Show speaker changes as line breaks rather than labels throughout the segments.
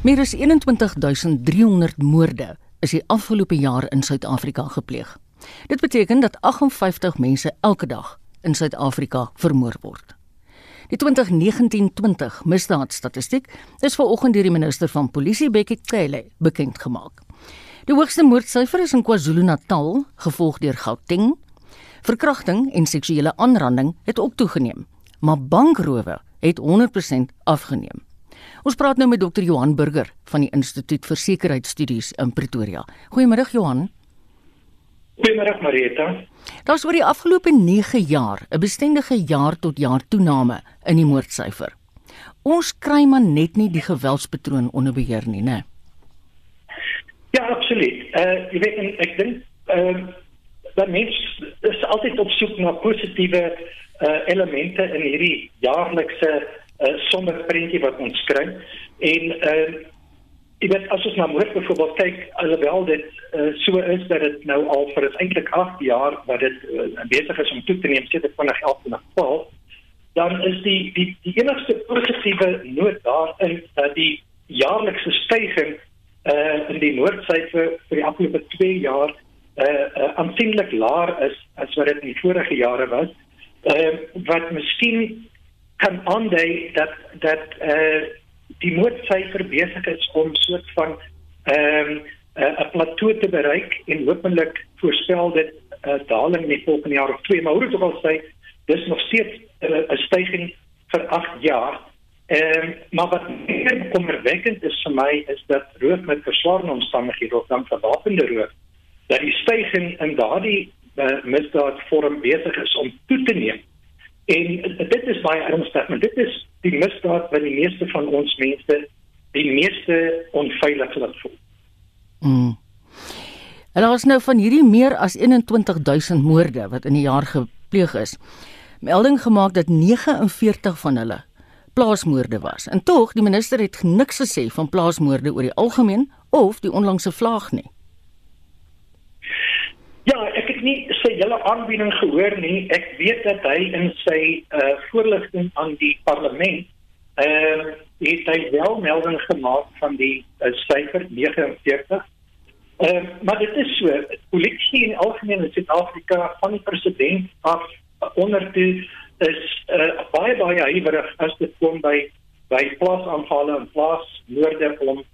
Meer as 21300 moorde is die afgelope jaar in Suid-Afrika gepleeg. Dit beteken dat 58 mense elke dag in Suid-Afrika vermoor word. Die 2019-20 misdaadstatistiek is vanoggend deur die minister van Polisie Bekkie Cele bekend gemaak. Die hoogste moordsyfer is in KwaZulu-Natal, gevolg deur Gauteng. Verkrachting en seksuele aanranding het ook toegeneem, maar bankrowe het 100% afgeneem. Ons praat nou met Dr. Johan Burger van die Instituut vir Sekuriteitsstudies in Pretoria. Goeiemôre Johan.
Goeiemôre Marita.
Daar's oor die afgelope 9 jaar 'n bestendige jaar tot jaar toename in die moordsyfer. Ons kry maar net nie die geweldspatroon onder beheer nie, né?
Ja, absoluut. Uh jy weet ek dink ehm uh, dat mens is altyd op soek na positiewe uh elemente in hierdie jaarlikse uh, sonder prentjie wat ons kry en uh jy weet as ons na moord byvoorbeeld kyk alhoewel dit uh, so is dat dit nou al vir eintlik 8 jaar wat dit uh, besig is om toe te neem sedert 2011 na 12 dan is die die die enigste positiewe noot daarin dat die jaarlikse stygings uh in die noordsyfer vir die afgelope 2 jaar uh, uh aansienlik laer is as wat dit in vorige jare was. Uh wat miskien kan aandui dat dat eh uh, die moordsyfer besig is om soort van ehm um, 'n uh, plateau te bereik en hopelik voorspel dit 'n uh, daling in die volgende jaar of twee maar hoe dit al sê dis nog steeds 'n uh, stygings vir 8 jaar. Ehm um, maar wat meer kommerwekkend is vir my is dat roof met verswaarde omstandighede of dan verwapende roof dat die stygings in daardie uh, misdaadvorm besig is om toe te neem. En dit is baie ernstig, maar dit is die misdaad wat die meeste van ons mense die meeste onveilig laat voel.
Mm. En ons nou van hierdie meer as 21000 moorde wat in die jaar gepleeg is. Melding gemaak dat 49 van hulle plaasmoorde was. En tog, die minister het niks gesê van plaasmoorde oor die algemeen of die onlangse vlaag nie.
Het nie sy hele aanbieding gehoor nie. Ek weet dat hy in sy uh voorligting aan die parlement ehm uh, het hy wel melding gemaak van die uh, syfer 49. Ehm uh, maar dit is so, polisie in algemeen in Suid-Afrika van die president af onder toe is uh baie baie huiwerig as dit kom by by plaasaanvalle en plaasmoorde om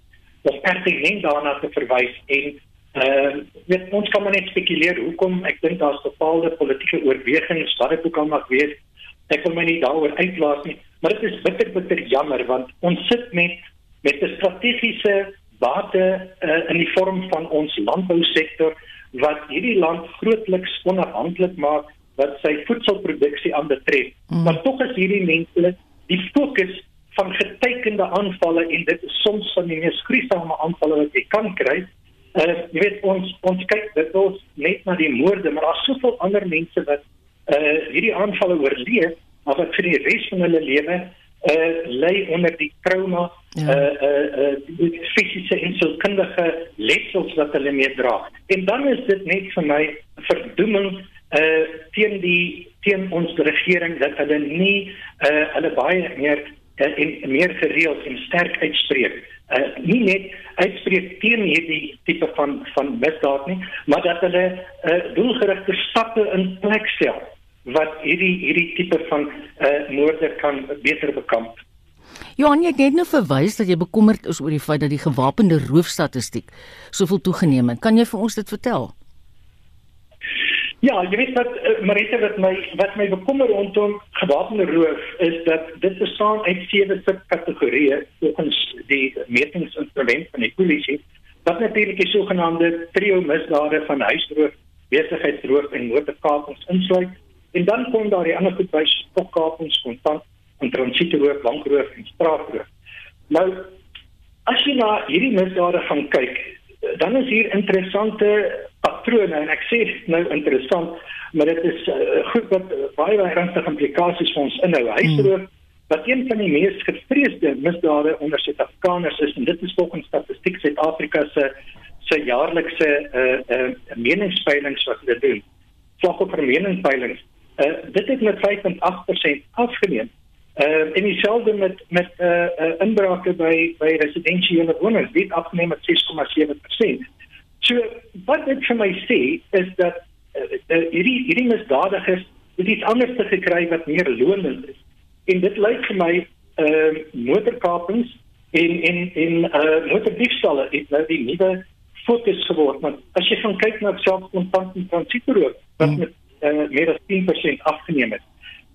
of pertinent daarna te verwys en Uh, ons kan maar net spekuleer hoekom ek dink daar's bepaalde politieke oorwegings wat dit ook al mag wees. Ek wil my nie daaroor uitlaat nie, maar dit is bitter bitter jammer want ons sit met met 'n strategiese bate uh, in die vorm van ons landbousektor wat hierdie land grootliks onafhanklik maak wat sy voedselproduksie aanbetref. Mm. Maar tog is hierdie mense die fokus van getekende aanvalle en dit is soms van die mees gruisame aanvalle wat jy kan kry uh, jy weet ons ons kyk dit ons net na die moorde maar daar's soveel ander mense wat uh hierdie aanvalle oorleef maar wat vir die res van hulle lewe uh lê onder die trauma ja. uh uh, uh die fisiese en sielkundige letsels wat hulle mee dra en dan is dit net vir my verdoeming uh teen die teen ons regering dat hulle nie uh hulle baie meer uh, en meer gereeld en sterk uitspreek uh, nie net uitspreek teen hierdie tipe van van misdaad nie, maar dat hulle uh, doelgerigte stappe in plek stel wat hierdie hierdie tipe van uh, moorde kan beter bekamp.
Johan, jy het net nou verwys dat jy bekommerd is oor die feit dat die gewapende roofstatistiek soveel toegeneem het. Kan jy vir ons dit vertel?
Ja, jy weet dat uh, Marita wat my wat my bekommer rondom gewapende roof is dat dit bestaan uit sewe subkategorieë volgens die metingsinstrument van die polisie. Wat natuurlik die sogenaamde trio misdade van huisroof, besigheidsroof en motorkapings insluit. En dan kom daar die ander goed by stokkapings, kontant en transietroof, bankroof en straatroof. Nou as jy na hierdie misdade gaan kyk, dan is hier interessante patrone en ek sê nou interessant, maar dit is uh, goed wat uh, baie baie ernstige implikasies vir ons inhou. Huisroof hmm. wat een van die mees gevreesde misdade onder Suid-Afrikaners is en dit is volgens statistiek Suid-Afrika se se jaarlikse uh uh meningspeilings wat hulle doen. Slagoffer meningspeilings. Uh dit het met 5.8% afgeneem. Uh, en dieselfde met met uh, uh, inbrake by by residensiële wonings, dit afgeneem met 6,7%. So wat dit vir my sê is dat uh, uh, hierdie hierdie misdadigers het iets anders te gekry wat meer lonend is. En dit lyk vir my ehm uh, motorkapings en en en uh motordiefstalle het nou die nuwe fokus geword. Maar as jy gaan kyk na selfs kontant en transitoer wat hmm. met uh, meer as 10% afgeneem het.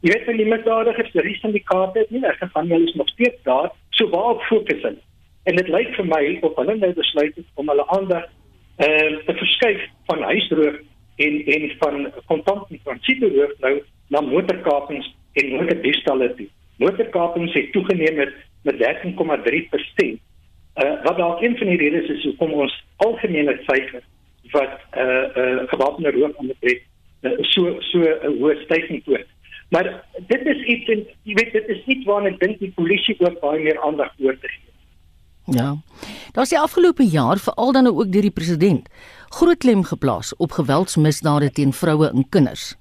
Jy weet van die misdadigers, die syndikaate het nie weggegaan nie, hulle is nog steeds daar. So waar fokus hulle? En dit lyk vir my of hulle nou besluit het om hulle aandag eh te verskuif van huisroof en en van kontant en transitoer nou na motorkapings en motordiefstalle toe. Motorkapings het toegeneem met met 13,3%. Uh eh, wat dalk een van die redes is hoekom ons algemene syfer wat uh uh gewapende roof aan betref uh, so so 'n uh, hoë stygings toon. Maar dit is iets en jy weet dit is iets waarna ek dink die polisie ook baie meer aandag oor te gee.
Ja. Daar's die afgelope jaar veral dan ook deur die president groot klem geplaas op geweldsmisdade teen vroue en kinders.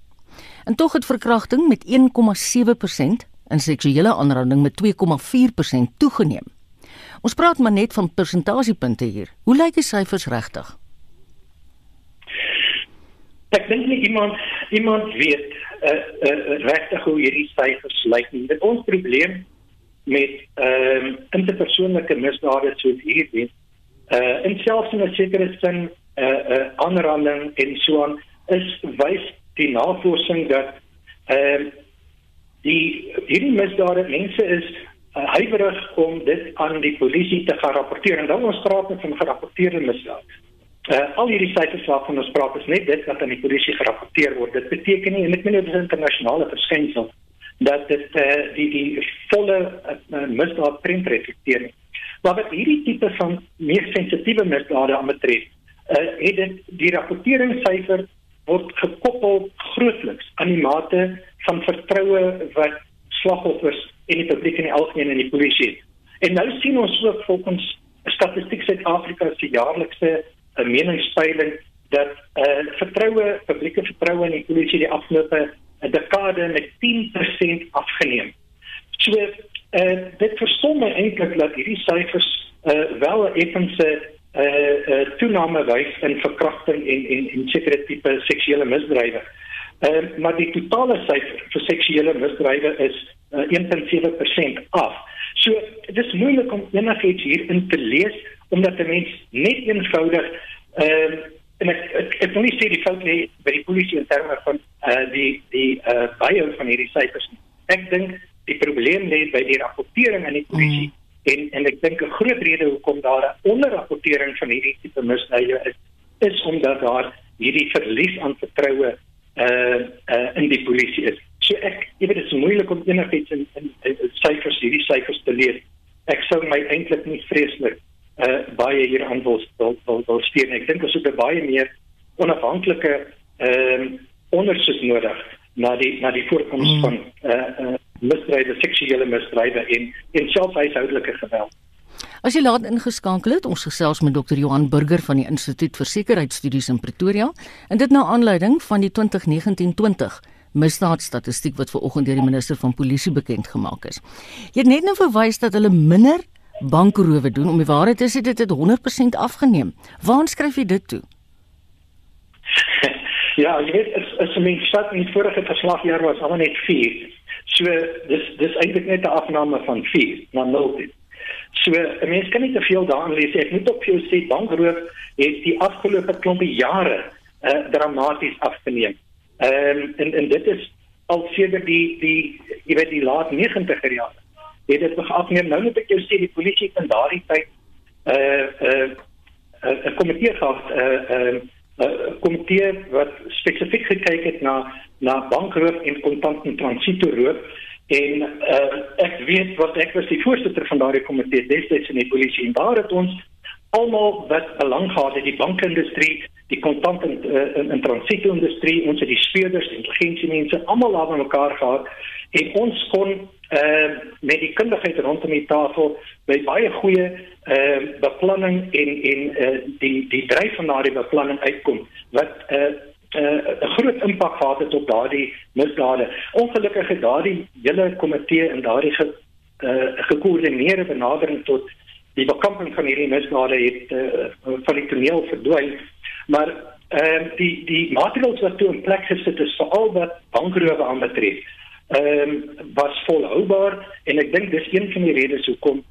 En tog het verkrachting met 1,7% en seksuele aanranding met 2,4% toegeneem. Ons praat maar net van persentasiepunte hier. Hoe lyk die syfers regtig?
Ek dink nie iemand iemand weet uh, uh, regtig hoe hierdie syfers lyk nie. Dit ons probleem met ehm uh, interpersoonlike misdade soos hierdie uh in selfs in 'n sekere sin 'n uh, uh, aanranding en so aan is wys die navorsing dat ehm uh, die hierdie misdade mense is uh, huiwerig om dit aan die polisie te gaan rapporteer en dan ons praat van gerapporteerde misdade. Uh, al hierdie syfers waarvan ons praat is net dit wat aan die polisie gerapporteer word. Dit beteken nie en ek meen dit is 'n internasionale verskynsel dat dit uh, die die volle uh, misdaad prent reflekteer. Maar wat hierdie tipe van meer sensitiewe misdade aanbetref, uh, het dit die rapporteringssyfer word gekoppel grootliks aan die mate van vertroue wat slagoffers en die publiek in die algemeen in die polisie het. En nou sien ons ook volgens Statistiek Suid-Afrika se jaarlikse 'n meningspeiling dat eh uh, vertroue, publieke vertroue in die polisie die afgelope dekade met 10% afgeneem. So eh uh, dit versom my eintlik dat hierdie syfers eh uh, wel 'n effense eh uh, uh, toename wys in verkrachting en en en sekere tipe seksuele misdrywe. Eh uh, maar die totale syfer vir seksuele misdrywe is uh, eh, 1.7% af. So dit is moeilik om enigiets hier in te lees omdat 'n mens net eenvoudig ehm uh, en ek ek, ek wil nie sê die fout lê by die polisie in terme van eh uh, die die eh uh, baie van hierdie syfers nie. Ek dink die probleem lê by die rapportering aan die polisie mm. en en ek dink 'n groot rede hoekom daar 'n onderrapportering van hierdie tipe misdade is is omdat daar hierdie verlies aan vertroue eh uh, uh, in die polisie is. So ek jy weet dit is moeilik om enigiets in syfers hierdie syfers te lees. Ek sou my eintlik nie vreeslik uh, baie hier aan wil wil wil, wil steun. Ek dink ons het baie meer onafhanklike ehm uh, ondersoek nodig na die na die voorkoms mm. van eh uh, uh, misdrywe, seksuele misdrywe en en selfhuishoudelike geweld.
As jy laat ingeskakel het, ons gesels met Dr. Johan Burger van die Instituut vir Sekuriteitsstudies in Pretoria en dit na aanleiding van die 2019-20 misdaadstatistiek wat ver oggend deur die minister van polisie bekend gemaak is. Jy het net nou verwys dat hulle minder bankrowe doen om die waarheid is dit het 100% afgeneem. Waar skryf jy dit toe?
Ja, jy weet as as mens stad in die vorige verslagjaar was almal net 4. So dis dis eintlik net 'n afname van 4 na 0. So 'n mens kan nie te veel daarin lees. Ek moet op jou sê bankroof het die afgelope klompie jare uh, dramaties afgeneem. Ehm um, en en dit is al sedert die die jy weet die laat 90er jare het dit begin afneem. Nou moet ek jou sê die polisie het in daardie tyd 'n uh, 'n uh, 'n uh, komitee gehad 'n uh, 'n uh, uh, komitee wat spesifiek gekyk het na na bankroof en kontant en transitoeroof en uh, ek weet wat ek was die voorsitter van daardie komitee destyds in die polisie en daar het ons almal wat belang gehad het die bankindustrie die kontant en uh, in, in transitoerindustrie ons het die speurders intelligensie mense almal daar bymekaar gehad. En ons kon uh, met die kundigheid rondom die tafel by baie goeie uh, beplanning en en uh, die die dryf van daardie beplanning uitkom wat uh, 'n uh, groot impak gehad het op daardie misdade. Ongelukkig het daardie hele komitee en daardie ge, uh, gekoördineerde benadering tot die bekamping van hierdie misdade het uh, van die toneel verdwyn. Maar ehm uh, die die maatreëls wat toe in plek gesit is veral wat bankrowe aanbetref, ehm um, was volhoubaar en ek dink dis een van die redes hoekom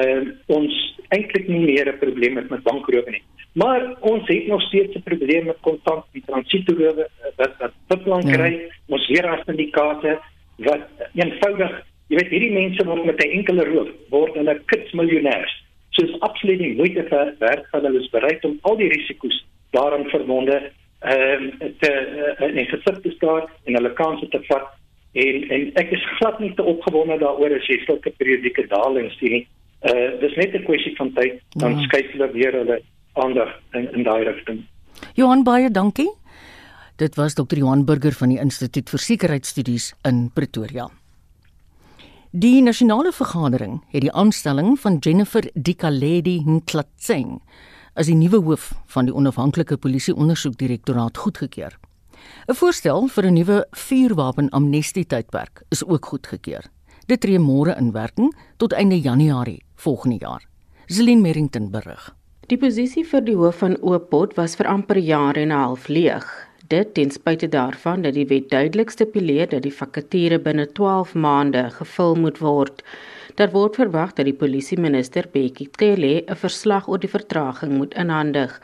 ehm uh, ons eintlik nie meer 'n probleem het met bankrowe nie. Maar ons het nog steeds 'n probleem met kontant die transitoerowe wat wat beplan ja. kry, ja. ons weer as syndikaate wat eenvoudig, jy weet hierdie mense word met 'n enkele roof word hulle kitsmiljonêers. So is absoluut nie moeite vir werk van hulle is bereid om al die risiko's daaraan verbonde ehm um, te uh, in gesit te staan en hulle kanse te vat en en ek is glad nie te opgewonde daaroor as jy sulke periodieke dalings sien nie. Uh dis net 'n kwessie van tyd dan ja. skuif hulle weer hulle aandag in in daai rigting.
Johan baie dankie. Dit was Dr. Johan Burger van die Instituut vir Sekuriteitsstudies in Pretoria. Die nasionale vergadering het die aanstelling van Jennifer Dikaledi Ntlatseng as die nuwe hoof van die onafhanklike polisie ondersoekdirektoraat goedgekeur. 'n Voorstel vir 'n nuwe vuurwapen amnestie tydperk is ook goedgekeur. Dit tree môre in werking tot einde Januarie volgende jaar. Zelin Merrington berig.
Die posisie vir die hoof van Oopot was vir amper jaar en 'n half leeg. Dit ten spyte daarvan dat die wet duidelik stipuleer dat die vakature binne 12 maande gevul moet word. Daar word verwag dat die polisieminister Bekkie Cele 'n verslag oor die vertraging moet inhandig.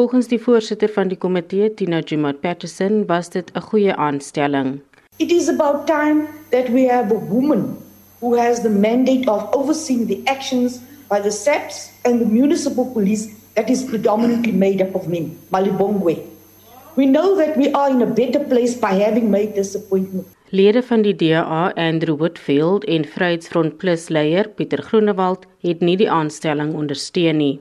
Volgens die voorsitter van die komitee, Tina Jumat Patterson, was dit 'n goeie aanstelling.
It is about time that we have a woman who has the mandate of overseeing the actions by the SAPS and the municipal police that is predominantly made up of men, Malibongwe. We know that we are in a better place by having made this appointment.
Lede van die DA, Andrew Woodfield en Vryheidsfront Plus leier Pieter Groenewald het nie die aanstelling ondersteun nie.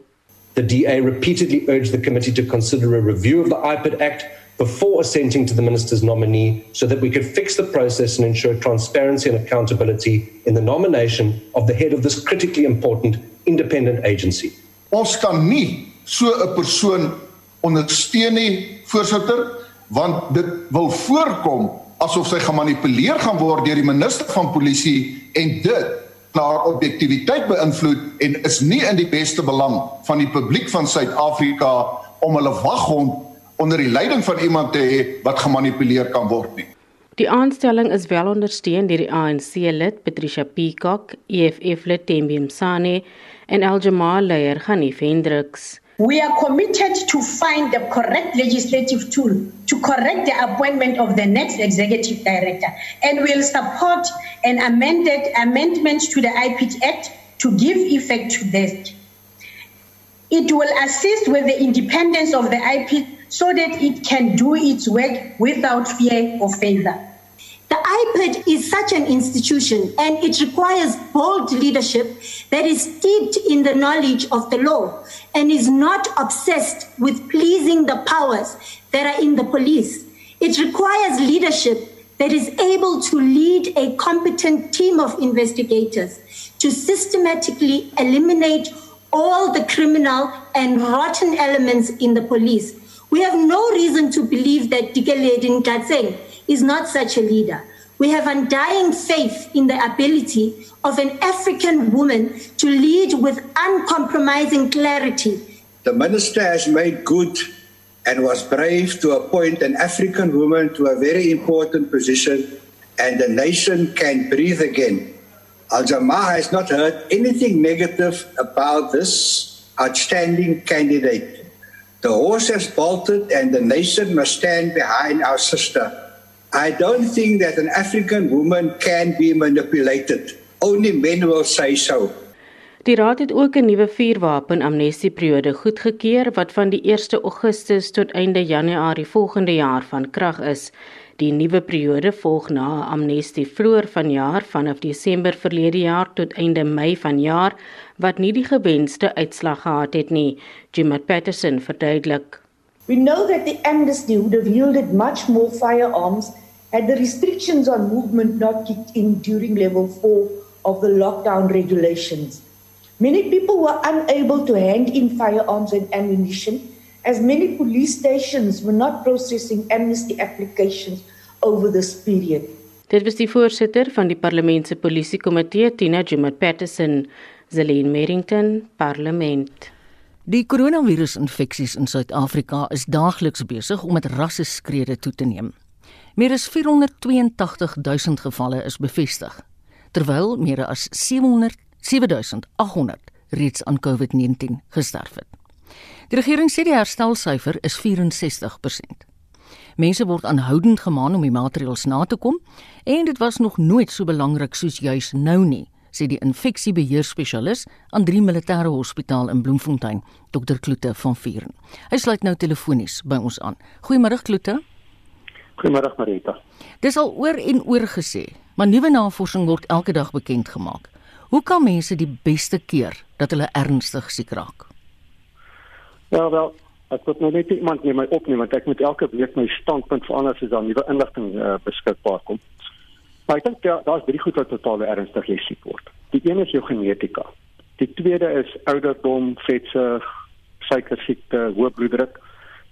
The DA repeatedly urged the committee to consider a review of the IPID Act before assenting to the minister's nominee so that we could fix the process and ensure transparency and accountability in the nomination of the head of this critically important independent agency.
Ons kan nie so 'n persoon ondersteun nie, voorsitter, want dit wil voorkom asof sy gemanipuleer gaan word deur die minister van polisie en dit na objektiwiteit beïnvloed en is nie in die beste belang van die publiek van Suid-Afrika om hulle waghond onder die leiding van iemand te hê wat gemanipuleer kan word nie.
Die aanstelling is wel ondersteun deur die ANC lid Patricia Peacock, EFF lid Thembi Msane en Aljamal leier Hanif Hendriks.
We are committed to find the correct legislative tool to correct the appointment of the next executive director and will support an amended amendment to the IPT Act to give effect to this. It will assist with the independence of the IP so that it can do its work without fear or favor.
The IPID is such an institution and it requires bold leadership that is steeped in the knowledge of the law and is not obsessed with pleasing the powers that are in the police. It requires leadership that is able to lead a competent team of investigators to systematically eliminate all the criminal and rotten elements in the police. We have no reason to believe that Dikeledin Gatseng is not such a leader. We have undying faith in the ability of an African woman to lead with uncompromising clarity.
The minister has made good and was brave to appoint an African woman to a very important position, and the nation can breathe again. Al Jamaa has not heard anything negative about this outstanding candidate. The horse has bolted, and the nation must stand behind our sister. I don't think that an African woman can be manipulated. Only men will say so.
Die raad het ook 'n nuwe vuurwapen amnestieperiode goedgekeur wat van die 1 Augustus tot einde Januarie volgende jaar van krag is. Die nuwe periode volg na 'n amnestie vroeër vanjaar vanaf Desember verlede jaar tot einde Mei vanjaar wat nie die gewenste uitslag gehad het nie. Jim Patterson verduidelik.
We know that the amnesty would have yielded much more firearms had the restrictions on movement not kicked in during level 4 of the lockdown regulations. Many people were unable to hand in firearms and ammunition as many police stations were not processing amnesty applications over this period.
Dit was die voorsitter van die Parlement se Polisiekomitee, Tina Jummer Patterson, Zelene Merrington, Parlement.
Die koronavirusinfeksies in Suid-Afrika is daagliks besig om met rasse skrede toe te neem. Meer as 482 000 gevalle is bevestig, terwyl meer as 700 7800 reeds aan COVID-19 gesterf het. Die regering sê die herstelsyfer is 64%. Mense word aanhoudend gemaan om die maatreëls na te kom en dit was nog nooit so belangrik soos juis nou nie sê die infeksiebeheerspesialis aan drie militêre hospitaal in Bloemfontein, Dr Kloete van Vieren. Hy sluit nou telefonies by ons aan. Goeiemôre Kloete.
Goeiemôre Marita.
Dis al oor en oor gesê, maar nuwe navorsing word elke dag bekend gemaak. Hoe kan mense die beste keer dat hulle ernstig siek raak?
Ja, wel, ek moet nou net iemand neem my opneem want ek moet elke week my standpunt verander as daar nuwe inligting uh, beskikbaar kom. Maar ek dink ja, daar's drie goed wat totaal ernstig jy siek word. Die een is jou genetika. Die tweede is ouderdom, vetsug, suiker siekte, hoë bloeddruk.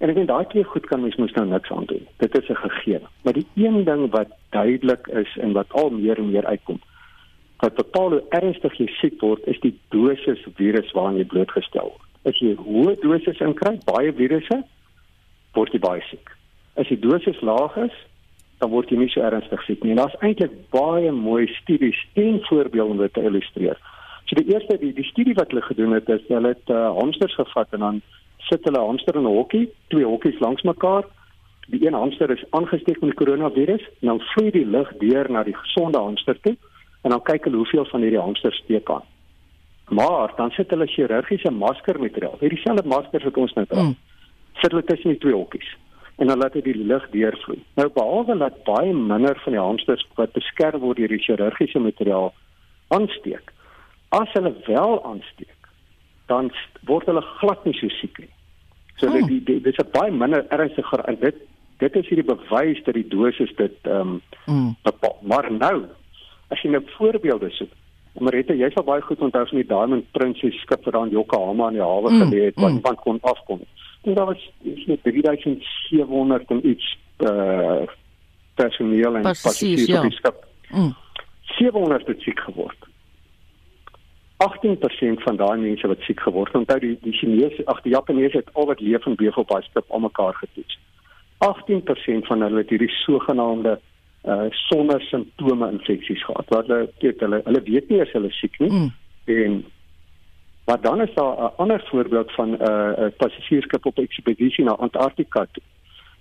En ek dink daai twee goed kan mens mos nou niks aan doen. Dit is 'n gegewe. Maar die een ding wat duidelik is en wat al meer en meer uitkom, wat totaal ernstig jy siek word, is die dosis virus waaraan jy blootgestel word. As jy hoë dosis inkry, baie virusse, word jy baie siek. As die dosis laag is, dan word jy nie so ernstig siek nie. Daar's eintlik baie mooi studies en voorbeelde om dit te illustreer. So die eerste die die studie wat hulle gedoen het is hulle het uh, hamsters gevat en dan sit hulle hamster in 'n hokkie, twee hokkies langs mekaar. Die een hamster is aangesteek met die koronavirus en dan vloei die lug deur na die gesonde hamster toe en dan kyk hulle hoeveel van hierdie hamsters steek aan. Maar dan sit hulle chirurgiese maskermateriaal, hierdie selfde maskers wat ons nou dra. Mm. Sit hulle tussen die twee hokkies en dan laat hy die lug deurvloei. Nou behalwe dat baie minder van die hamsters wat beskerm word deur die chirurgiese materiaal aansteek. As hulle wel aansteek, dan word hulle glad nie so siek nie. So oh. dit dit is 'n baie minder ernstiger en dit dit is hierdie bewys dat die dosis dit ehm um, mm. bepaal. Maar nou as jy nou voorbeelde soek Marita, jy sal baie goed onthou van die Diamond Princess skip wat aan Yokohama in die hawe mm, gelê het wat mm. van kon afkom en daar was net 3700 en iets uh personeel en
passasiers ja. op die skip.
Mm. 700 het siek geword. 18% van daai mense wat siek geword het, onthou die die Chinese, ag die Japaneese het al wat leef en beweeg op daai skip almekaar getoets. 18% van hulle het hierdie sogenaamde uh sonder simptome infeksies gehad. Wat hulle weet hulle hulle weet nie as hulle siek nie mm. en Maar dan is daar 'n ander voorbeeld van 'n uh, 'n passasiersskip op ekspedisie na Antarktika toe.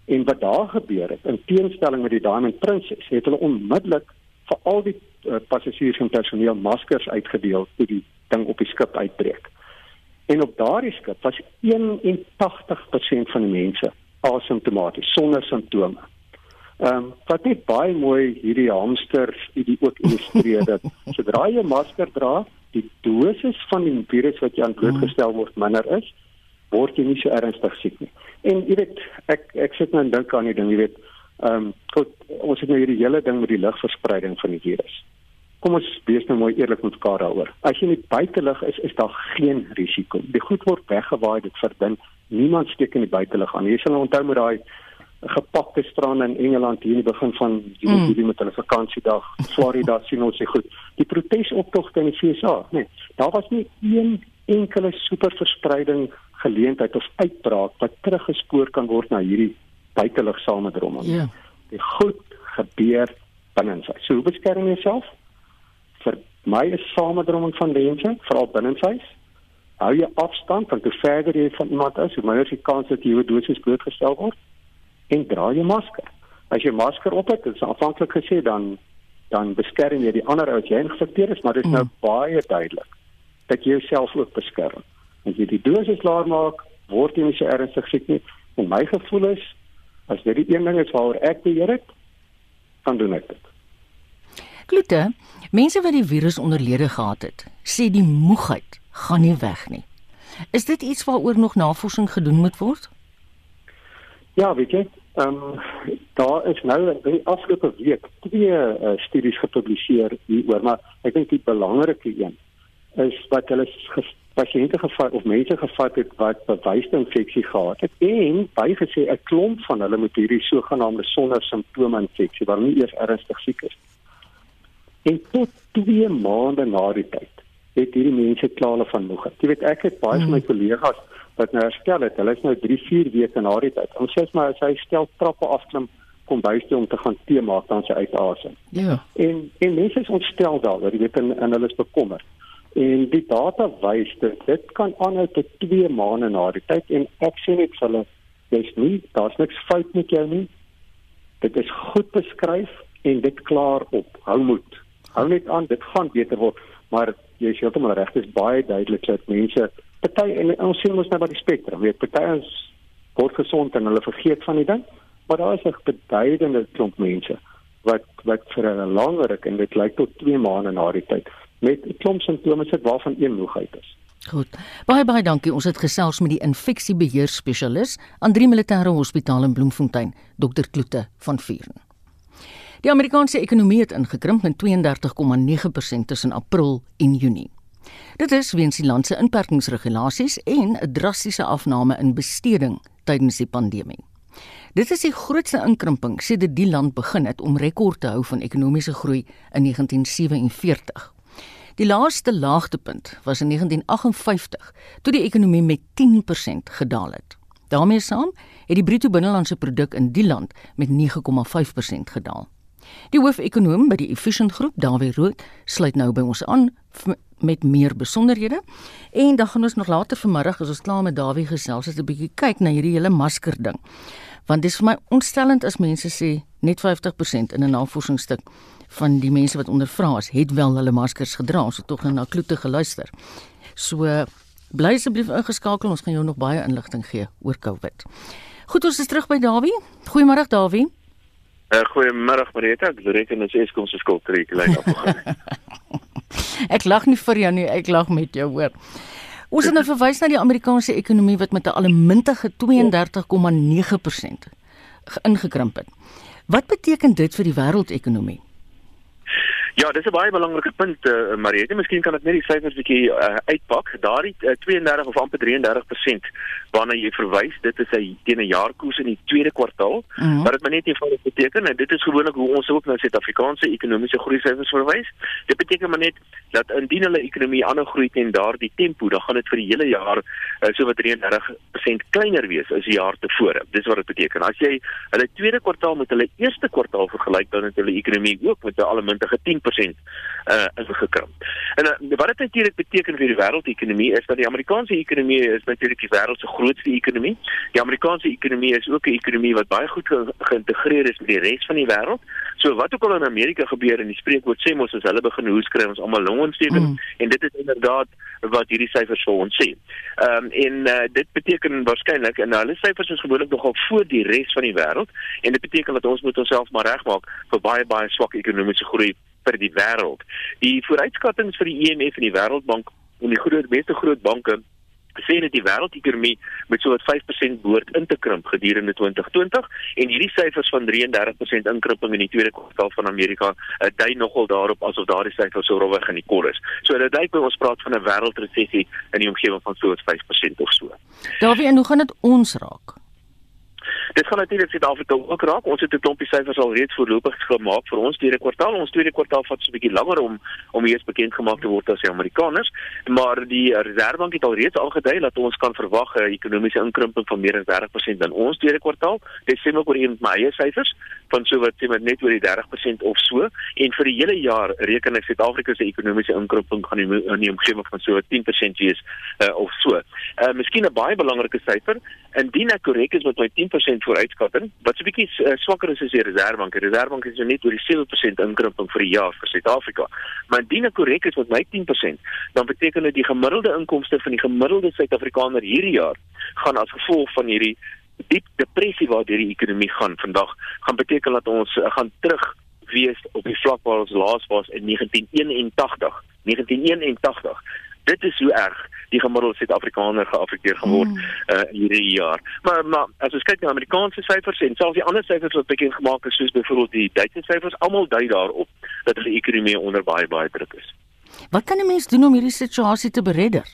En wat daar gebeur het, in teenstelling met die Diamond Princess, het hulle onmiddellik vir al die uh, passasiers en personeel maskers uitgedeel toe die ding op die skip uitbreek. En op daardie skip was 81% van die mense asymptomaties sonder simptome. Ehm um, wat net baie mooi hierdie hierdie ook illustreer dat sodra jy 'n masker dra, die dosis van die virus wat jy aan blootgestel word minder is, word jy nie so ernstig siek nie. En jy weet, ek ek sit nou en dink aan die ding, jy weet, ehm um, goed, ons het nou hierdie hele ding met die lugverspreiding van die virus. Kom ons wees nou mooi eerlik met mekaar daaroor. As jy in die buitelug is, is daar geen risiko. Die goed word weggewaai, dit verdun. Niemand steek in die buitelug aan. Jy sal onthou met daai gepakte strande in Engeland hier in die begin van Julie mm. met hulle vakansiedag. Florida sien ons se goed. Die protesoptogte in die FSA, nee, daar was nie een enkele superverspreiding geleentheid of uitbraak wat teruggespoor kan word na hierdie buitelug samedromming. Ja. Yeah. Die goed gebeur binne sy. So hoe beskerm jy jouself? Vir my is samedromming van mense, veral binne sy. Hou jy afstand van te verder jy van iemand is, hoe minder die kans dat jy doodsies blootgestel word en dra jou masker. As jy masker op het, is aanvanklik gesê dan dan beskerm jy die ander ou as jy geïnfekteer is, maar dit is nou mm. baie duidelik dat jy jouself ook beskerm. As jy die dosis klaar maak, word jy nie so ernstig siek nie. En my gevoel is as dit die een ding is waaroor ek beheer het, dan doen ek dit.
Klote, mense wat die virus onderlede gehad het, sê die moegheid gaan nie weg nie. Is dit iets waaroor nog navorsing gedoen moet word?
Ja, weet jy, ehm um, daar is nou in die afgelope week twee uh, studies gepubliseer hieroor, maar ek dink die belangrike een is wat hulle pasiënte gevat of mense gevat het wat bewyste infeksie gehad het en bygesê 'n klomp van hulle met hierdie sogenaamde sonder simptome infeksie waar nie eers ernstig siek is. En tot 2 maande na die tyd het hierdie mense klaar van moeg. Jy weet ek het baie van my hmm. Wat nou herstel het. Hulle is nou 3, 4 weke na die tyd. Ons sê maar as hy stel trappe afklim kom by toe om te gaan tee maak dan sy uitasem.
Ja.
En en mense is ontstel daaroor, jy weet en, en hulle is bekommerd. En die data wys dat dit kan aanhou tot 2 maande na die tyd en ek sê net vir hulle dis nie daar's niks fout met jou nie. Dit is goed beskryf en dit klaar op. Hou moed. Hou net aan, dit gaan beter word, maar jy is heeltemal reg, dit is baie duidelik dat mense party en ons sien mos nou by die spektrum, weet party ons word gesond en hulle vergeet van die ding, maar daar is 'n beduidende klomp mense wat wat vir 'n langer ruk en dit lyk tot 2 maande na die tyd met 'n klomp simptome sit waarvan een moegheid is.
Goed. Baie baie dankie. Ons het gesels met die infeksiebeheer spesialis aan drie militêre hospitaal in Bloemfontein, Dr. Kloete van Vuren. Die Amerikaanse ekonomie het ingekrimp met 32,9% tussen April en Junie. Dit is weens die land se inperkingsregulasies en 'n drastiese afname in besteding tydens die pandemie. Dit is die grootste inkrimping sedert die land begin het om rekord te hou van ekonomiese groei in 1947. Die laaste laagtepunt was in 1958 toe die ekonomie met 10% gedaal het. daarmee saam het die bruto binnelandse produk in die land met 9,5% gedaal. Die hoofekonoom by die Efficient Groep, Dawie Rood, sluit nou by ons aan met meer besonderhede. En dan gaan ons nog later vanmiddag as ons klaar met Dawie gesels, het 'n bietjie kyk na hierdie hele masker ding. Want dis vir my ontstellend as mense sê net 50% in 'n navorsingsstuk van die mense wat ondervra is, het wel hulle maskers gedra. Ons het tog nou na kloete geluister. So bly asseblief ingeskakel. Ons gaan jou nog baie inligting gee oor COVID. Goed, ons is terug by Dawie. Goeiemôre Dawie.
Uh, Goeiemôre Marita. Ek reken dit is kom se trek lyn af.
ek lag nie vir jou nie, ek lag met jou hoor. Ons het nou verwys na die Amerikaanse ekonomie wat met 'n allemintige 32,9% ingekrimp het. Wat beteken dit vir die wêreldekonomie?
Ja, dis 'n baie belangrike punt, uh, Mariette. Miskien kan ek net die syfers bietjie uh, uitpak. Daardie uh, 32 of amper 33% waarna jy verwys, dit is 'n teen 'n jaarkoers in die tweede kwartaal. Mm -hmm. Maar dit moet net eenvoudig beteken en dit is gewoonlik hoe ons ook na Suid-Afrikaanse ekonomiese groei syfers verwys. Dit beteken maar net dat indien hulle ekonomie aanhou groei teen daardie tempo, dan gaan dit vir die hele jaar uh, so wat 33% kleiner wees as die jaar tevore. Dis wat dit beteken. As jy hulle tweede kwartaal met hulle eerste kwartaal vergelyk, dan het hulle ekonomie ook met 'n allemintige 10 10% uh ingekrimp. En uh, wat dit natuurlik beteken vir die wêreldekonomie is dat die Amerikaanse ekonomie is natuurlik die wêreld se grootste ekonomie. Die Amerikaanse ekonomie is ook 'n ekonomie wat baie goed ge geïntegreer is met die res van die wêreld. So wat ook al in Amerika gebeur en die spreekwoord sê mos as hulle begin hoes kry ons almal longontsteking mm. en dit is inderdaad wat hierdie syfers vir ons sê. Ehm um, en uh, dit beteken waarskynlik en hulle syfers is gewoonlik nogal voor die res van die wêreld en dit beteken dat ons moet onsself maar regmaak vir baie baie swak ekonomiese groei vir die wêreld. Die vooruitskattinge vir die IMF en die Wêreldbank en die groot meeste groot banke sê dat die wêreldekonomie met so 'n 5% behoort in te krimp gedurende 2020 en hierdie syfers van 33% inkrimping in die tweede kwartaal van Amerika uh, dui nogal daarop asof daardie syfers so rowweg in die kor is. So dit dui by ons praat van 'n wêreldresessie in die omgewing van so 5% of so.
Daarby en hoe gaan dit ons raak?
Dit gaan natuurlik Suid-Afrika ook raak. Ons het 'n klompie syfers al reeds voorlopig gemaak vir ons tweede kwartaal. Ons tweede kwartaal vat so 'n bietjie langer om om eers bekend gemaak te word as die Amerikaners, maar die Reserwebank het al reeds aangedui dat ons kan verwag 'n ekonomiese inkrimping van meer as 30% in ons tweede kwartaal. Dit sê ook oor een my eie syfers van so wat sê met net oor die 30% of so en vir die hele jaar reken ek Suid-Afrika se ekonomiese inkrimping gaan in die omgewing van so 10% wees uh, of so. Uh miskien 'n baie belangrike syfer, indien ek korrek is met my 10% vooruitskatting wat 'n bietjie uh, swakker is as die Reserwebank. Die Reserwebank is net oor die 7% inkrimping vir die jaar vir Suid-Afrika. Maar indien ek korrek is met my 10%, dan beteken dit die gemiddelde inkomste van die gemiddelde Suid-Afrikaner hierdie jaar gaan as gevolg van hierdie diep depressie waardeur die ekonomie gaan vandag gaan beteken dat ons uh, gaan terug wees op die vlak waar ons laas was in 1981. 1981 dit is hoe erg die gemiddelde Suid-Afrikaner geaffekteer geword mm. uh, hierdie jaar. Maar maar as ons kyk na Amerikaanse syfers en selfs die ander syfers wat bekend gemaak is soos byvoorbeeld die Duitse syfers, almal dui daarop dat die ekonomie onder baie baie druk is.
Wat kan 'n mens doen om hierdie situasie te beredder?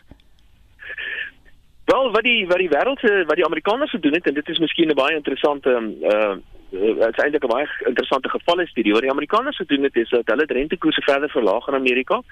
Wel, wat die wat die wêreld se wat die Amerikaners gedoen het en dit is miskien 'n baie interessante uh dit is eintlik 'n baie interessante gevalle studie. Wat die Amerikaners gedoen het is dat hulle rentekoerse verder verlaag in Amerika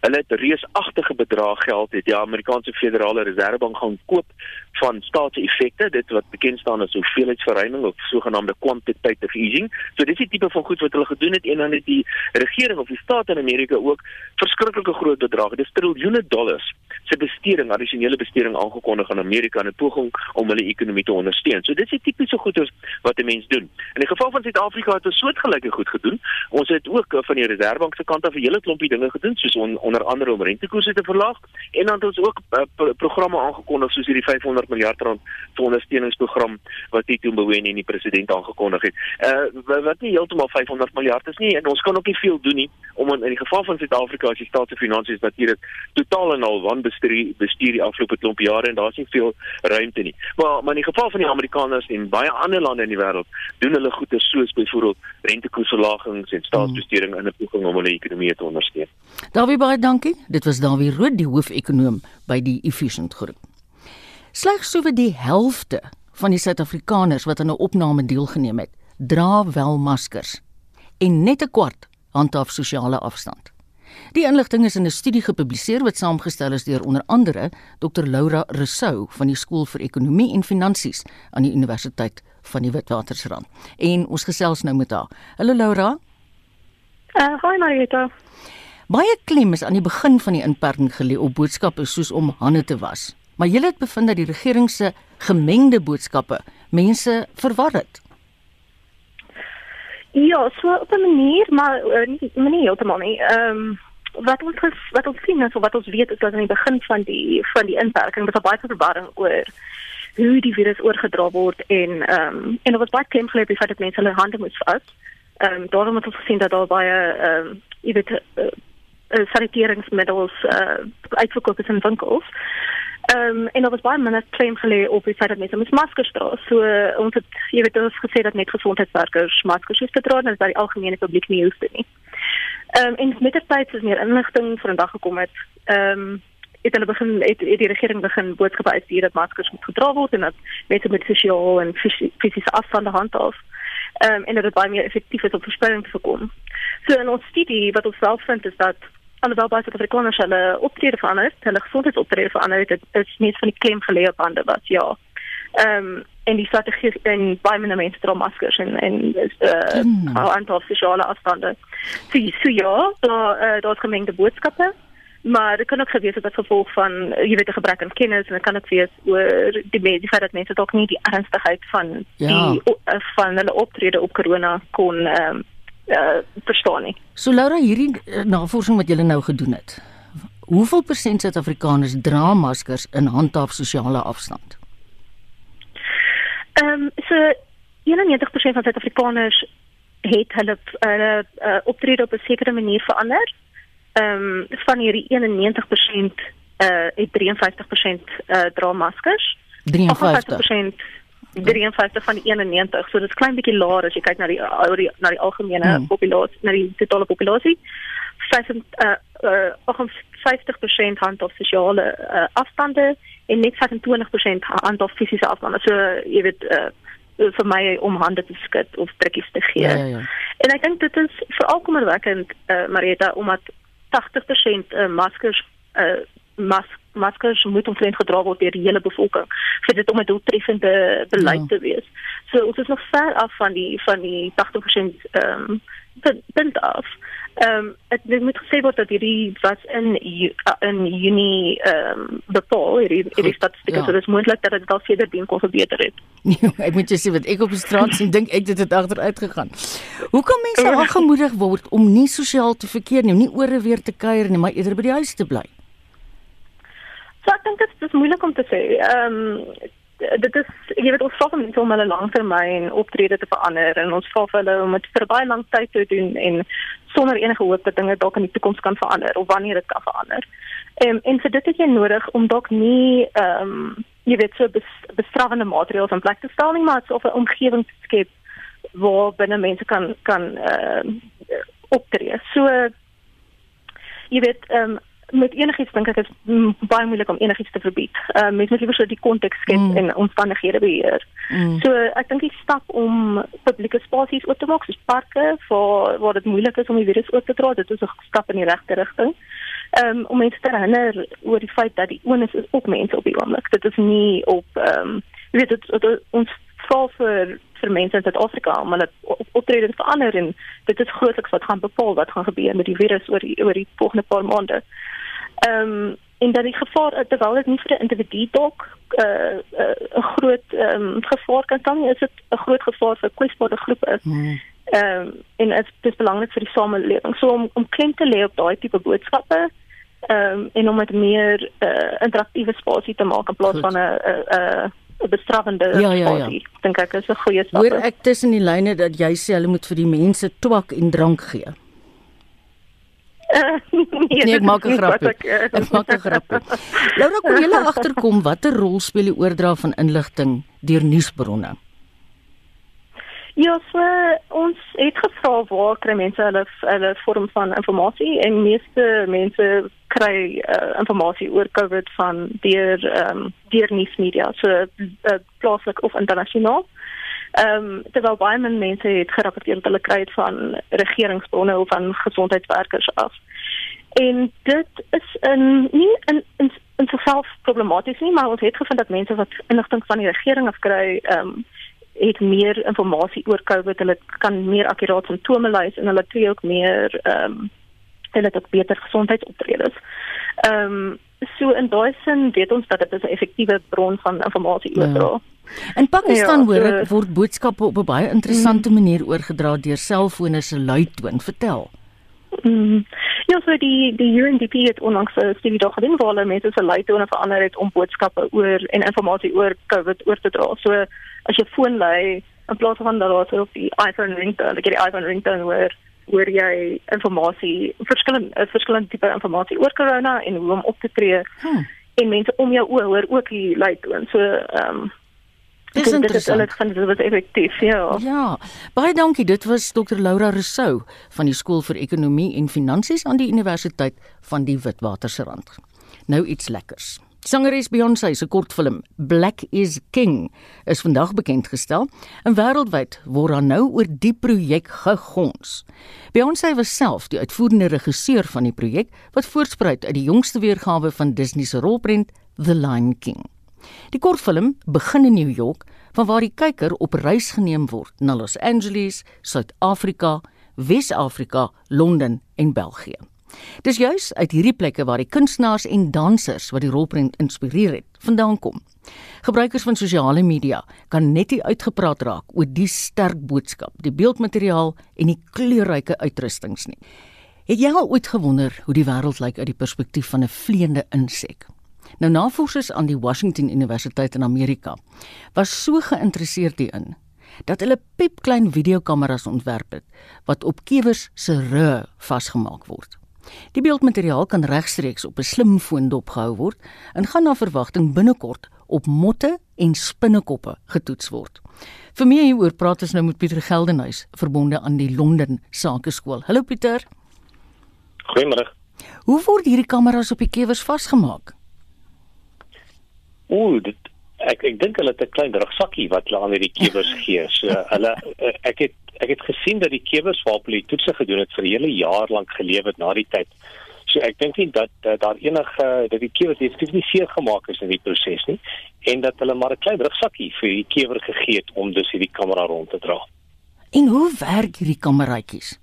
hulle het reusagtige bedrag geld het die Amerikaanse Federale Reservebank gaan koop van staatseffekte dit wat bekend staan as hoeveelheidsverruiming of sogenaamde quantitative easing. So dis die tipe van goed wat hulle gedoen het en dan het die regering of die staat in Amerika ook verskriklike groot bedrage dis triljoene dollars se besteding addisionele besteding aangekondig aan Amerika in 'n poging om hulle ekonomie te ondersteun. So dis die tipiese goeders wat 'n mens doen. In die geval van Suid-Afrika het ons soortgelyke goed gedoen. Ons het ook van die Reservebank se kant af 'n hele klompie dinge gedoen soos on onder andere om rentekoerse te verlaag en dan het ons ook uh, pro programme aangekondig soos hierdie 500 miljard rand ondersteuningsprogram wat Tito Mboweni en die president aangekondig het. Uh wat nie heeltemal 500 miljard is nie en ons kan ook nie veel doen nie om in, in die geval van Suid-Afrika as die staat se finansies natuurlik totaal en al wanbestuur bestuur die afgelope klomp jare en daar's nie veel ruimte nie. Maar maar in die geval van die Amerikaners en baie ander lande in die wêreld doen hulle goeie soos byvoorbeeld rentekoersverlagings en staatsbesteding in 'n poging om hulle ekonomie te ondersteun.
Daar wie baie dankie. Dit was Dawie Rood, die hoofekonoom by die Efficient Groep. Slegs sowat die helfte van die Suid-Afrikaners wat aan 'n opname deelgeneem het, dra wel maskers en net 'n kwart handhaaf sosiale afstand. Die inligting is in 'n studie gepubliseer wat saamgestel is deur onder andere Dr Laura Rousseau van die Skool vir Ekonomie en Finansies aan die Universiteit van die Witwatersrand. En ons gesels nou met haar. Hallo Laura.
Uh, hi Marita.
Baie klem is aan die begin van die inperking gelê op boodskappe soos om hande te was. Maar jy het bevind dat die regering se gemengde boodskappe mense verwar het.
Ja, so op 'n manier, maar uh, nie nie heeltemal nie. Ehm um, wat ons wat ons sien is wat ons weet is dat aan die begin van die van die inperking was daar baie verwarring oor hoe die virus oorgedra word en ehm um, en dit was baie klem gelê by dat mense hulle hande moes was. Ehm um, daarom het ons gesien dat daar baie ehm um, jy weet uh, uh, saniteringsmiddels uh, uitverkoop is in winkels. Ehm um, en daar was baie minder klem gelê op die feit dat mense met maskers dra. So uh, ons het jy weet ons gesê dat net gesondheidswerkers maskers hoef te dra en dat die algemene publiek nie hoef te nie. Ehm um, en met die tyd is meer inligting vandag gekom het. Ehm um, het hulle begin het, het die regering begin boodskappe uitstuur dat maskers moet gedra word en dat mense met sosiaal en fisiese afstande handhaaf. Ehm um, en dat dit baie meer effektief is om verspreiding te voorkom. So in ons studie wat ons self vind is dat alhoewel baie Suid-Afrikaners hulle optrede verander, hulle gesondheidsoptrede verander, dit is nie van die klem geleë op hande was ja. Ehm um, en die strategie en baie minder mense dra maskers en en is eh uh, mm. aantal sosiale afstande. So, so ja, daar uh, daar's gemengde boodskappe. Maar dit kan ook gewees het as gevolg van jy weet 'n gebrek aan kennis en dit kan ook wees oor die mense feit dat mense dalk nie die ernstigheid van ja. die van hulle optrede op corona kon ehm um, uh, verstaan nie.
So Laura, hierdie uh, navorsing wat julle nou gedoen het. Hoeveel persent Suid-Afrikaners dra maskers in handhaaf sosiale afstand?
Ehm um, so 91% van Suid-Afrikaners het hulle hulle uh, optrede op 'n sekere manier verander. Ehm um, van hierdie 91% uh het 53% uh dra maskers.
53%
53 van die 91. So dit is klein bietjie laer as jy kyk na die na die algemene hmm. populasie, na die totale populasie. 5 uh, uh 50% handhaaf sosiale uh, afstande en net 25% handhaaf fisiese afstande. So jy weet uh vir my om hande te skud of drukkies te gee. Ja, ja, ja. En ek dink dit is veral kommerwekkend uh Marita omdat 80% uh, maskers uh mas maskers moet omtrent gedra word deur die hele bevolking vir dit om 'n doeltreffende beleid ja. te wees. So ons is nog ver af van die van die 80% ehm um, punt af. Ehm um, dit moet gesê word dat hierdie was in in Junie ehm um, bepaal hierdie hierdie statistieke ja. so dis moontlik dat dit dalk verder dien kon verbeter het.
Ja, ek moet jy sê wat ek op die straat sien dink ek dit het agteruit gegaan. Hoe kan mense aangemoedig word om nie sosiaal te verkeer nie, nie ore weer te kuier nie, maar eerder by die huis te bly?
So ek dink dit is moeilik om te sê. Ehm um, dit is jy weet ons vra mense om hulle langtermyn optrede te verander en ons vra hulle om dit vir baie lank tyd te doen en sonder enige hoop dat dinge dalk in die toekoms kan verander of wanneer dit kan verander. Ehm um, en vir dit het jy nodig om dalk nie ehm um, jy weet so bes, bestraffende maatreëls in plek te stel nie, maar so 'n omgewing te skep waar binne mense kan kan ehm uh, optree. So jy weet ehm um, met enigiets dink ek is mm, baie moeilik om enigiets te verbied. Uh mens moet liewer so die konteks skep mm. en omstandighede beheer. Mm. So ek dink die stap om publieke spasies oop te maak, soos parke, waar waar dit moeilik is om die virus oop te dra, dit is 'n stap in die regte rigting. Um om mense te herinner oor die feit dat die onus is op mense op die oomblik. Dit is nie op um jy weet dit, dit ons vra vir vir mense in Suid-Afrika om hulle optrede te verander en dit is grootliks wat gaan bepaal wat gaan gebeur met die virus oor die oor die volgende paar maande. Ehm um, en dat die gevaar terwyl dit nie vir 'n individu dalk 'n uh, 'n uh, groot ehm um, gevaar kan dan is dit 'n groot gevaar vir kwesbare groepe. Hmm. Ehm um, en dit is belangrik vir die samelewing. So om om klem te lê op daai tipe boodskappe ehm um, en om dit meer 'n uh, interaktiewe spasie te maak in plaas Goed. van 'n 'n bestraffende ja, ja, ja. dink ek is 'n goeie stap.
Hoor ek tussen die lyne dat jy sê hulle moet vir die mense twak en drank gee.
Uh, nee,
nee, ek maak 'n grap. Ek, uh, ek maak 'n grap. Laura, kom jy agterkom watter rol speel die oordra van inligting deur nuusbronne?
Ja, so, ons het gevra waar kry mense hulle hulle vorm van inligting en meeste mense kry uh, inligting oor COVID van deur ehm um, deur nuusmedia, so uh, plaaslik of internasionaal. Ehm um, terwyl baie mense het gerapporteer dat hulle kry dit van regeringsbronne of van gesondheidswerkers af. En dit is 'n nie in in in self problematies nie, maar ons het gevind dat mense wat inligting van die regering af kry, ehm um, het meer inligting oor COVID, hulle kan meer akkuraat simptome lys en hulle tree ook meer ehm um, hulle het ook beter gesondheidsoptredes. Ehm um, so in daai sin weet ons dat dit 'n effektiewe bron van inligting oordra. Ja.
In Pakistan ja, hoor ek word boodskappe op 'n baie interessante mm. manier oorgedra deur selfone se luidtoon. Vertel.
Mm. Ja, so die die UNDP het onlangs 'n studie daar gedoen waar hulle mense se luidtone verander het om boodskappe oor en inligting oor COVID oor te dra. So as jy foon lei in plaas van dat daar op die iPhone ringtone, like die iPhone ringtone waar waar jy inligting verskillende verskillende tipe inligting oor corona en hoe om op te tree. Hmm. En mense om jou oor hoor ook die luidtoon. So ehm um,
Dis dit interessant.
Dit is van dit was effektief, ja.
Ja. Baie dankie. Dit was Dr. Laura Rousseau van die Skool vir Ekonomie en Finansies aan die Universiteit van die Witwatersrand. Nou iets lekkers. Sangeres Beyoncé se kortfilm Black is King is vandag bekend gestel en wêreldwyd word daar nou oor die projek gegons. Beyoncé was self die uitvoerende regisseur van die projek wat voortspruit uit die jongste weergawe van Disney se rolprent The Lion King. Die kortfilm begin in New York, vanwaar die kyker op reis geneem word na Los Angeles, Suid-Afrika, Wes-Afrika, Londen en België. Dis juis uit hierdie plekke waar die kunstenaars en dansers wat die rolprent inspireer het, vandaan kom. Gebruikers van sosiale media kan net nie uitgepraat raak oor die sterk boodskap, die beeldmateriaal en die kleurryke uitrustings nie. Het jy al ooit gewonder hoe die wêreld lyk uit die perspektief van 'n vleiende insek? Nou navorsers aan die Washington Universiteit in Amerika was so geïnteresseerd hierin dat hulle piepklein videokameras ontwerp het wat op kewers se rug vasgemaak word. Die beeldmateriaal kan regstreeks op 'n slimfoon dopgehou word en gaan na verwagting binnekort op motte en spinnekoppe getoets word. Vir meer hieroor praat ons nou met Pieter Geldenhuys, verbonde aan die Londen Sakeskool. Hallo Pieter.
Goeiemôre.
Hoe word hierdie kameras op die kewers vasgemaak?
Ooh, dit ek ek dink hulle het 'n klein rugsakkie wat hulle aan hierdie kewers gee. So hulle eh, ek het ek het gesien dat die kewers waarop hulle toetse gedoen het vir 'n hele jaar lank geleef het na die tyd. So ek dink nie dat uh, daar enige dat die kewers definitief nie seer gemaak is in die proses nie en dat hulle maar 'n klein rugsakkie vir die kewer gegee het om dus hierdie kamera rond te dra.
En hoe werk hierdie kameraatjies?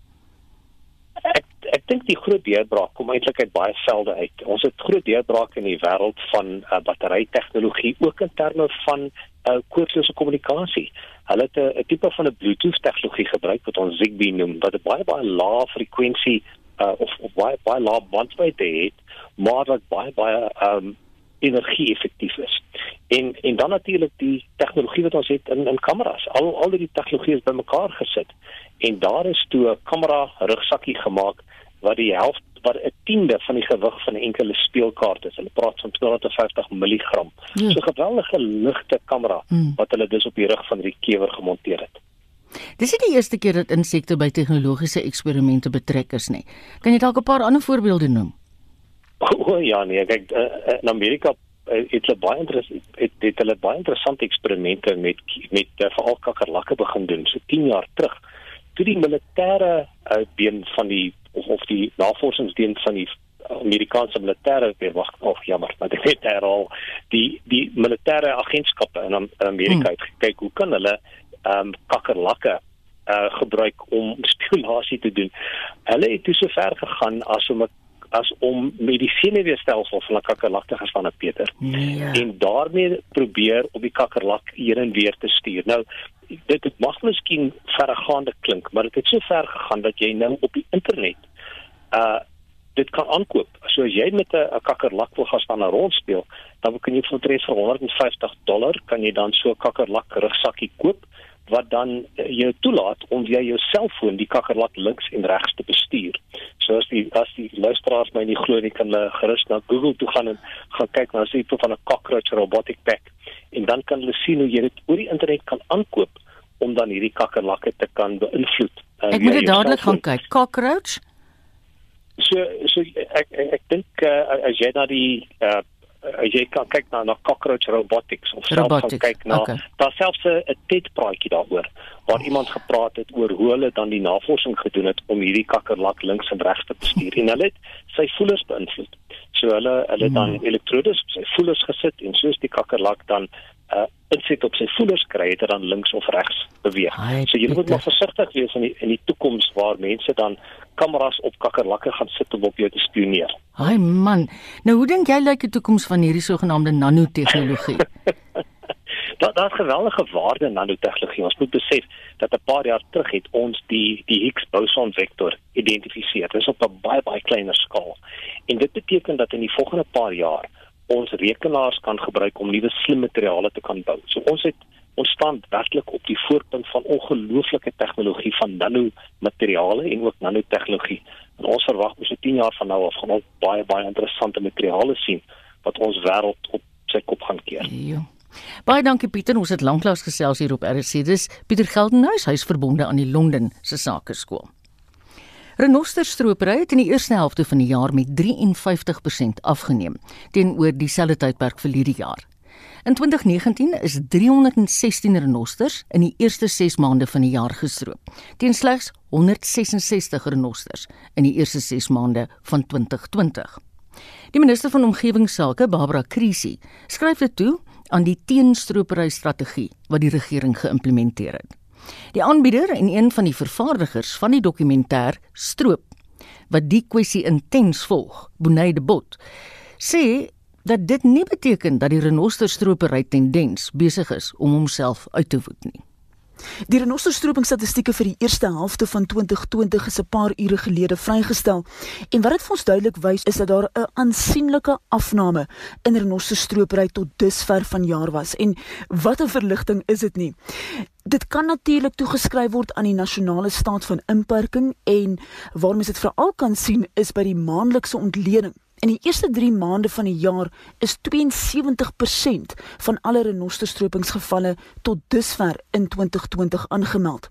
Ek dink die groot deurbraak kom eintlik uit baie velde uit. Ons het groot deurbrake in die wêreld van uh, batterytegnologie ook in terme van uh, koordinate kommunikasie. Hulle het 'n tipe van 'n Bluetooth tegnologie gebruik wat ons Zigbee noem wat 'n baie baie lae frekwensie uh, of, of baie baie lae bandbreedte het, maar wat baie baie um, energie effektief is. En en dan natuurlik die tegnologie wat ons het in in kameras. Al al die tegnologie is bymekaar gesit en daar is toe 'n kamera rugsakkie gemaak wat die helfte wat 'n tiende van die gewig van 'n enkele speelkaart is. Hulle praat van 250 mg. Ja. So 'n geweldige ligte kamera hmm. wat hulle dus op die rug van die kewer gemonteer het.
Dis nie die eerste keer dat insekte by tegnologiese eksperimente betrek is nie. Kan jy dalk 'n paar ander voorbeelde noem?
O oh, ja nee, kyk uh, in Amerika uh, het hulle baie interessant het, het hulle baie interessante eksperimente met met veral kakkerlakke begin doen so 10 jaar terug. Toe die militêre uh, been van die of, of die navorsingsdien van die Amerikaanse militêre weer wag of jammer, maar dit het al die die militêre agentskappe in Amerika hmm. kyk hoe kan hulle ehm um, kakkerlakke uh gebruik om spionasie te doen. Hulle het toe so ver gegaan as om 'n as om medisyne weerstelsel van 'n kakkerlak te gestaan Peter. Nee. En daarmee probeer op die kakkerlak hier en weer te stuur. Nou dit dit mag miskien verregaande klink, maar dit het so ver gegaan dat jy nou op die internet uh dit kan aankoop. So as jy met 'n kakkerlak wil gaan staan en rondspeel, dan kan jy vir 'n 150 dollar kan jy dan so 'n kakkerlak rugsakkie koop wat dan uh, jou toelaat om via jou selfoon die kakkerlak links en regs te bestuur. So as die as die luisteraars my nie glo nie kan hulle gerus na Google toe gaan en gaan kyk na 'n tipe van 'n cockroach robotic pack en dan kan hulle sien hoe jy dit oor die internet kan aankoop om dan hierdie kakkerlakke te kan beïnvloed.
Uh, ek moet dit dadelik gaan kyk. Cockroach?
So so ek ek, ek dink uh, as jy na die uh, uh, jy kan kyk na na cockroach robotics of selfs kan kyk na okay. daar selfs 'n TED praatjie daaroor waar iemand gepraat het oor hoe hulle dan die navorsing gedoen het om hierdie kakkerlak links en regs te bestuur en hulle het sy voelers beïnvloed. So hulle hulle hmm. dan elektrodes op sy voelers gesit en soos die kakkerlak dan uh insit op sy voelers kry het dan links of regs beweeg. Hi, so jy moet maar versigtig wees in die in die toekoms waar mense dan kameras op kakkerlakke gaan sit om op jou te spioneer.
Haai man, nou hoe dink jy lyk die toekoms van hierdie sogenaamde nanotegnologie?
Daar daar's geweldige waarde in nanotegnologie. Ons moet besef dat 'n paar jaar terug het ons die die Higgs boson vektor geïdentifiseer. Dit is op 'n baie baie kleiner skaal. En dit beteken dat in die volgende paar jaar ons rekenaars kan gebruik om nuwe slim materiale te kan bou. So ons het ons staan werklik op die voorpunt van ongelooflike tegnologie van nanomateriale en ook nanotegnologie. En ons verwag mos 10 jaar van nou af gaan ons baie baie interessante materiale sien wat ons wêreld op sy kop gaan keer.
Ja. Baie dankie Pieter, ons het lanklaas gesels hier op RC. Dis Pieter Geldenhuys, hy's verbonde aan die Londen se Sakeskool. Renosterstropery het in die eerste helfte van die jaar met 53% afgeneem teenoor dieselfde tydperk verlede jaar. In 2019 is 316 renosters in die eerste 6 maande van die jaar gestroop, teen slegs 166 renosters in die eerste 6 maande van 2020. Die minister van omgewingsake, Barbara Krisi, skryf dit toe aan die teenstropery strategie wat die regering geïmplementeer het. Die aanbieder en een van die vervaardigers van die dokumentêr Stroop wat die kwessie intens volg, Bonnie de Bot, sê dat dit nie beteken dat die renosterstropery tendens besig is om homself uit te voed nie.
Die renosterstroping statistieke vir die eerste helfte van 2020 is 'n paar ure gelede vrygestel. En wat dit vir ons duidelik wys is dat daar 'n aansienlike afname in renosterstropery tot dusver vanjaar was. En wat 'n verligting is dit nie. Dit kan natuurlik toegeskryf word aan die nasionale staat van inperking en waar mens dit veral kan sien is by die maandelikse ontleding In die eerste 3 maande van die jaar is 72% van alle renosterstropingsgevalle tot dusver in 2020 aangemeld.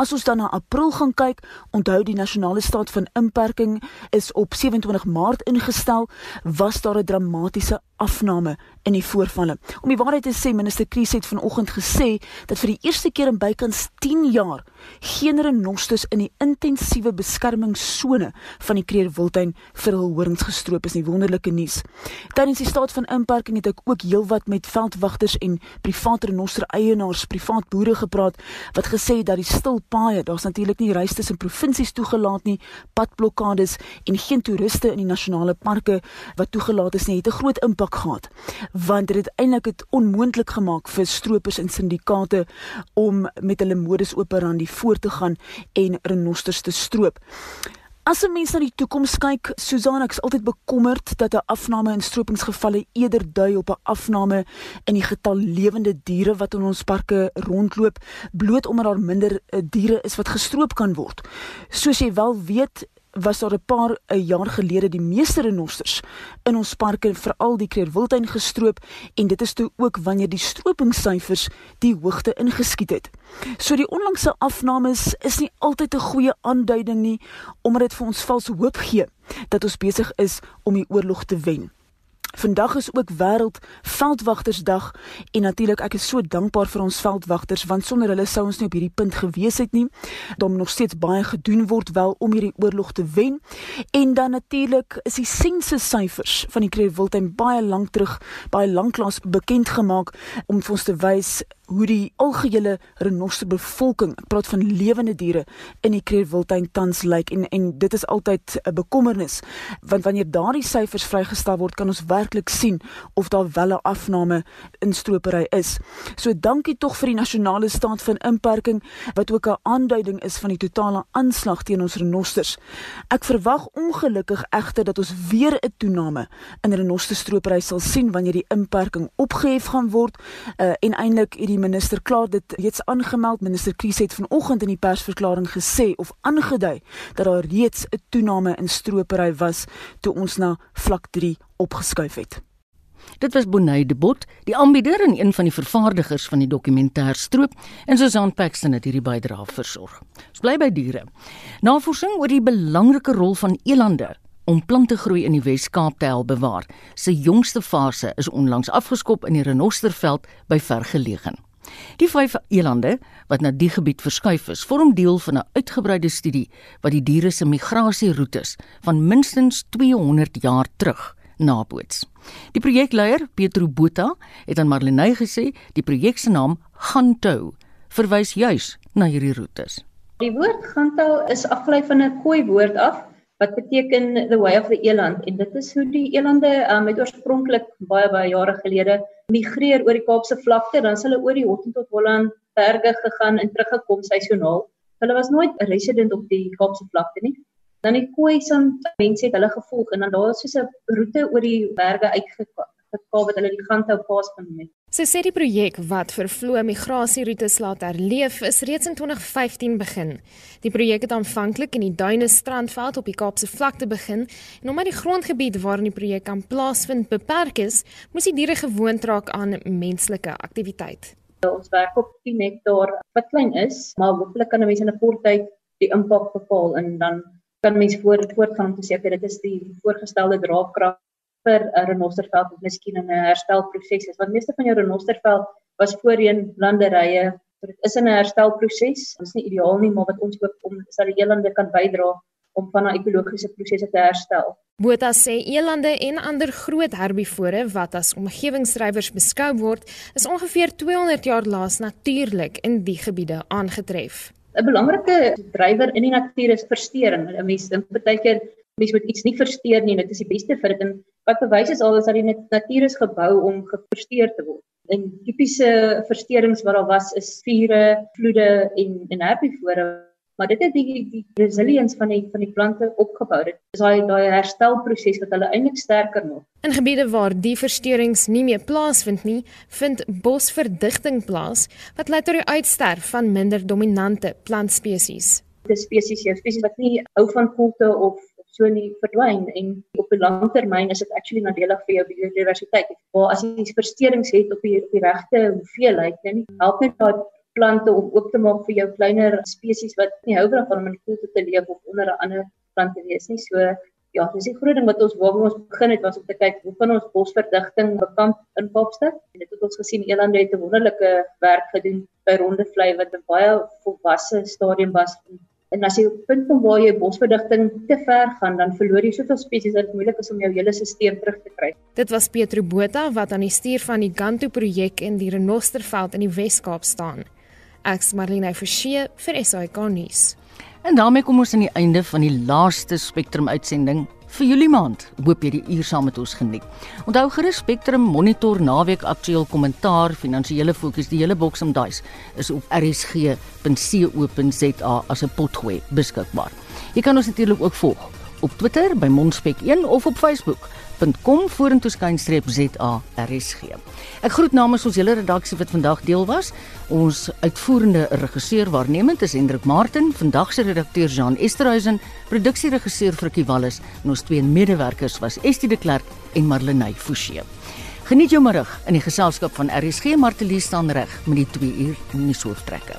As ons dan na April gaan kyk, onthou die nasionale staat van inperking is op 27 Maart ingestel, was daar 'n dramatiese afname in die voorvalle. Om die waarheid te sê, minister Kriese het vanoggend gesê dat vir die eerste keer in bykans 10 jaar geen renosters in die intensiewe beskermingssone van die Kruger Wildtuin vir hul horings gestroop is nie wonderlike nuus. Tydens die staat van inperking het ek ook heelwat met veldwagters en private renoster eienaars, privaat boere gepraat wat gesê het dat die stil paaie, daar's natuurlik nie reis tussen provinsies toegelaat nie, padblokkades en geen toeriste in die nasionale parke wat toegelaat is nie, het 'n groot impak gehad. Want dit het eintlik dit onmoontlik gemaak vir stroopers en syndikaate om met hulle modus operandi voort te gaan en renosters te stroop. As 'n mens na die toekoms kyk, Susan, ek is altyd bekommerd dat 'n afname in stropingsgevalle eerder dui op 'n afname in die getal lewende diere wat in ons parke rondloop, bloot omdat daar minder uh, diere is wat gestroop kan word. Soos jy wel weet, was daar 'n paar 'n jaar gelede die meeste renosters in ons parke veral die Kreerwiltuin gestroop en dit is toe ook wanneer die stropingssyfers die hoogte ingeskiet het. So die onlangse afnames is nie altyd 'n goeie aanduiding nie omdat dit vir ons vals hoop gee dat ons besig is om die oorlog te wen. Vandag is ook wêreld veldwagtersdag en natuurlik ek is so dankbaar vir ons veldwagters want sonder hulle sou ons nie op hierdie punt gewees het nie. Daar moet nog steeds baie gedoen word wel om hierdie oorlog te wen. En dan natuurlik is die sensus syfers van die Kreewiltuin baie lank terug, baie lanklaas bekend gemaak om vir ons te wys hoe die algehele renosterbevolking, ek praat van lewende diere in die Kreerwiltuin tans lyk en en dit is altyd 'n bekommernis want wanneer daardie syfers vrygestel word kan ons werklik sien of daar wel 'n afname in stropery is. So dankie tog vir die nasionale staat van inperking wat ook 'n aanduiding is van die totale aanslag teen ons renosters. Ek verwag ongelukkig egter dat ons weer 'n toename in renosterstropery sal sien wanneer die inperking opgehef gaan word uh, en eintlik hierdie minister klaar dit reeds aangemeld. Minister Kries het vanoggend in die persverklaring gesê of aangedui dat daar reeds 'n toename in stropery was toe ons na vlak 3 opgeskuif het.
Dit was Bonnie de Bot, die aanbieder en een van die vervaardigers van die dokumentêr Stroop en Susan Paxton het hierdie bydrae versorg. Ons bly by diere. Navorsing oor die belangrike rol van elande om plante groei in die Wes-Kaap te help bewaar. Sy jongste fase is onlangs afgeskop in die renosterveld by Vergelegen. Die vyf elande wat na die gebied verskuif is, vorm deel van 'n uitgebreide studie wat die diere se migrasieroetes van minstens 200 jaar terug naboots. Die projekleier, Petro Botha, het aan Marlenae gesê die projek se naam Gantou verwys juis na hierdie roetes.
Die woord Gantou is afgelei van 'n Khoi woord af wat beteken the way of the eland. En dit is hoe die elande um, met oorspronklik baie baie jare gelede migreer oor die Kaapse vlakte. Dan hulle oor die Hottentot Holland berge gegaan en teruggekom seisonaal hulle was nooit 'n resident op die Kaapse vlakte nie. Dan die Khoisan mense het hulle gevolg en dan daar is so 'n roete oor die berge uitgekom gekap wat hulle die Gantou Pass genoem het.
Sy sê die projek wat vir vloë migrasieroutes laat herleef is reeds in 2015 begin. Die projek het aanvanklik in die Duine Strandveld op die Kaapse vlakte begin en omdat die grondgebied waarin die projek kan plaasvind beperk is, moes die diere gewoond raak aan menslike aktiwiteit.
Ons werk op 10 hektaar wat klein is, maar hopelik kan 'n mens in 'n kort tyd die impak bepaal en dan kan mens voort voortgaan om te sê dit is die voorgestelde draagkrag vir 'n renosterveld of miskien 'n herstelproses is. Want meeste van jou renosterveld was voorheen landerye. Dit is 'n herstelproses. Dit is nie ideaal nie, maar wat ons hoop om sal die elande kan bydra om van 'n ekologiese prosesse te herstel.
Botha sê elande en ander groot herbivore wat as omgewingsdrywers beskou word, is ongeveer 200 jaar laas natuurlik in die gebiede aangetref.
'n Belangrike drywer in die natuur is versteuring. 'n Mens dink baie keer mens moet iets nie versteur nie, dit is die beste vir dit en wat bewys is al is dat die natuur is gebou om geversteur te word. En tipiese versteurings wat daar was is vure, vloede en en herbivore maar dit het die die resilience van die van die plante opgebou. Dit is daai daai herstelproses wat hulle eintlik sterker maak.
In gebiede waar die versteurings nie meer plaasvind nie, vind bosverdigting plaas wat lei tot die uitsterf van minder dominante plantspesies.
Dit is spesies, spesies wat nie hou van koelte of so nie verdwyn en op 'n lang termyn is dit actually nadelig vir jou biodiversiteit. Waar as jy versteurings het op die op die regte hoeveelheid, dan help net daai plante om oop te maak vir jou kleiner spesies wat nie hou daarvan om in die koelte te leef of onder 'n ander plant te wees nie. So ja, dis die groot ding wat ons waarmee ons begin het was om te kyk hoe kan ons bosverdigting bekamp in Kaapstad. En dit het ons gesien Elande het 'n wonderlike werk gedoen by Rondevlei wat 'n baie volwasse stadium was En as jy op punt kom waar jy bosverdigting te ver gaan, dan verloor jy soveel spesies dat dit moeilik is om jou hele stelsel terug te kry.
Dit was Petro Botha wat aan die stuur van die Gantu projek in die Renosterveld in die Wes-Kaap staan. Ek's Marlene Forsie vir SAK nuus.
En daarmee kom ons aan die einde van die laaste Spectrum uitsending vir Julie maand. Hoop jy die uur saam met ons geniet. Onthou gerus Spectrum Monitor naweek aktueel kommentaar, finansiële fokus, die hele boks om dice is op rsg.co.za as 'n potgooi beskikbaar. Jy kan ons natuurlik ook volg op Twitter by Monspek1 of op Facebook facebook.com vorentoe skynstreep ZARSG. Ek groet namens ons hele redaksie wat vandag deel was. Ons uitvoerende regisseur waarnemend is Hendrik Martin, vandag se redakteur Jean Esterhuizen, produksieregisseur Frikkie Wallis en ons twee medewerkers was Estie de Klerk en Marlenae Forsie. Geniet jou middag in die geselskap van RSG Martelie staan reg met die 2 uur nuusoortrekke.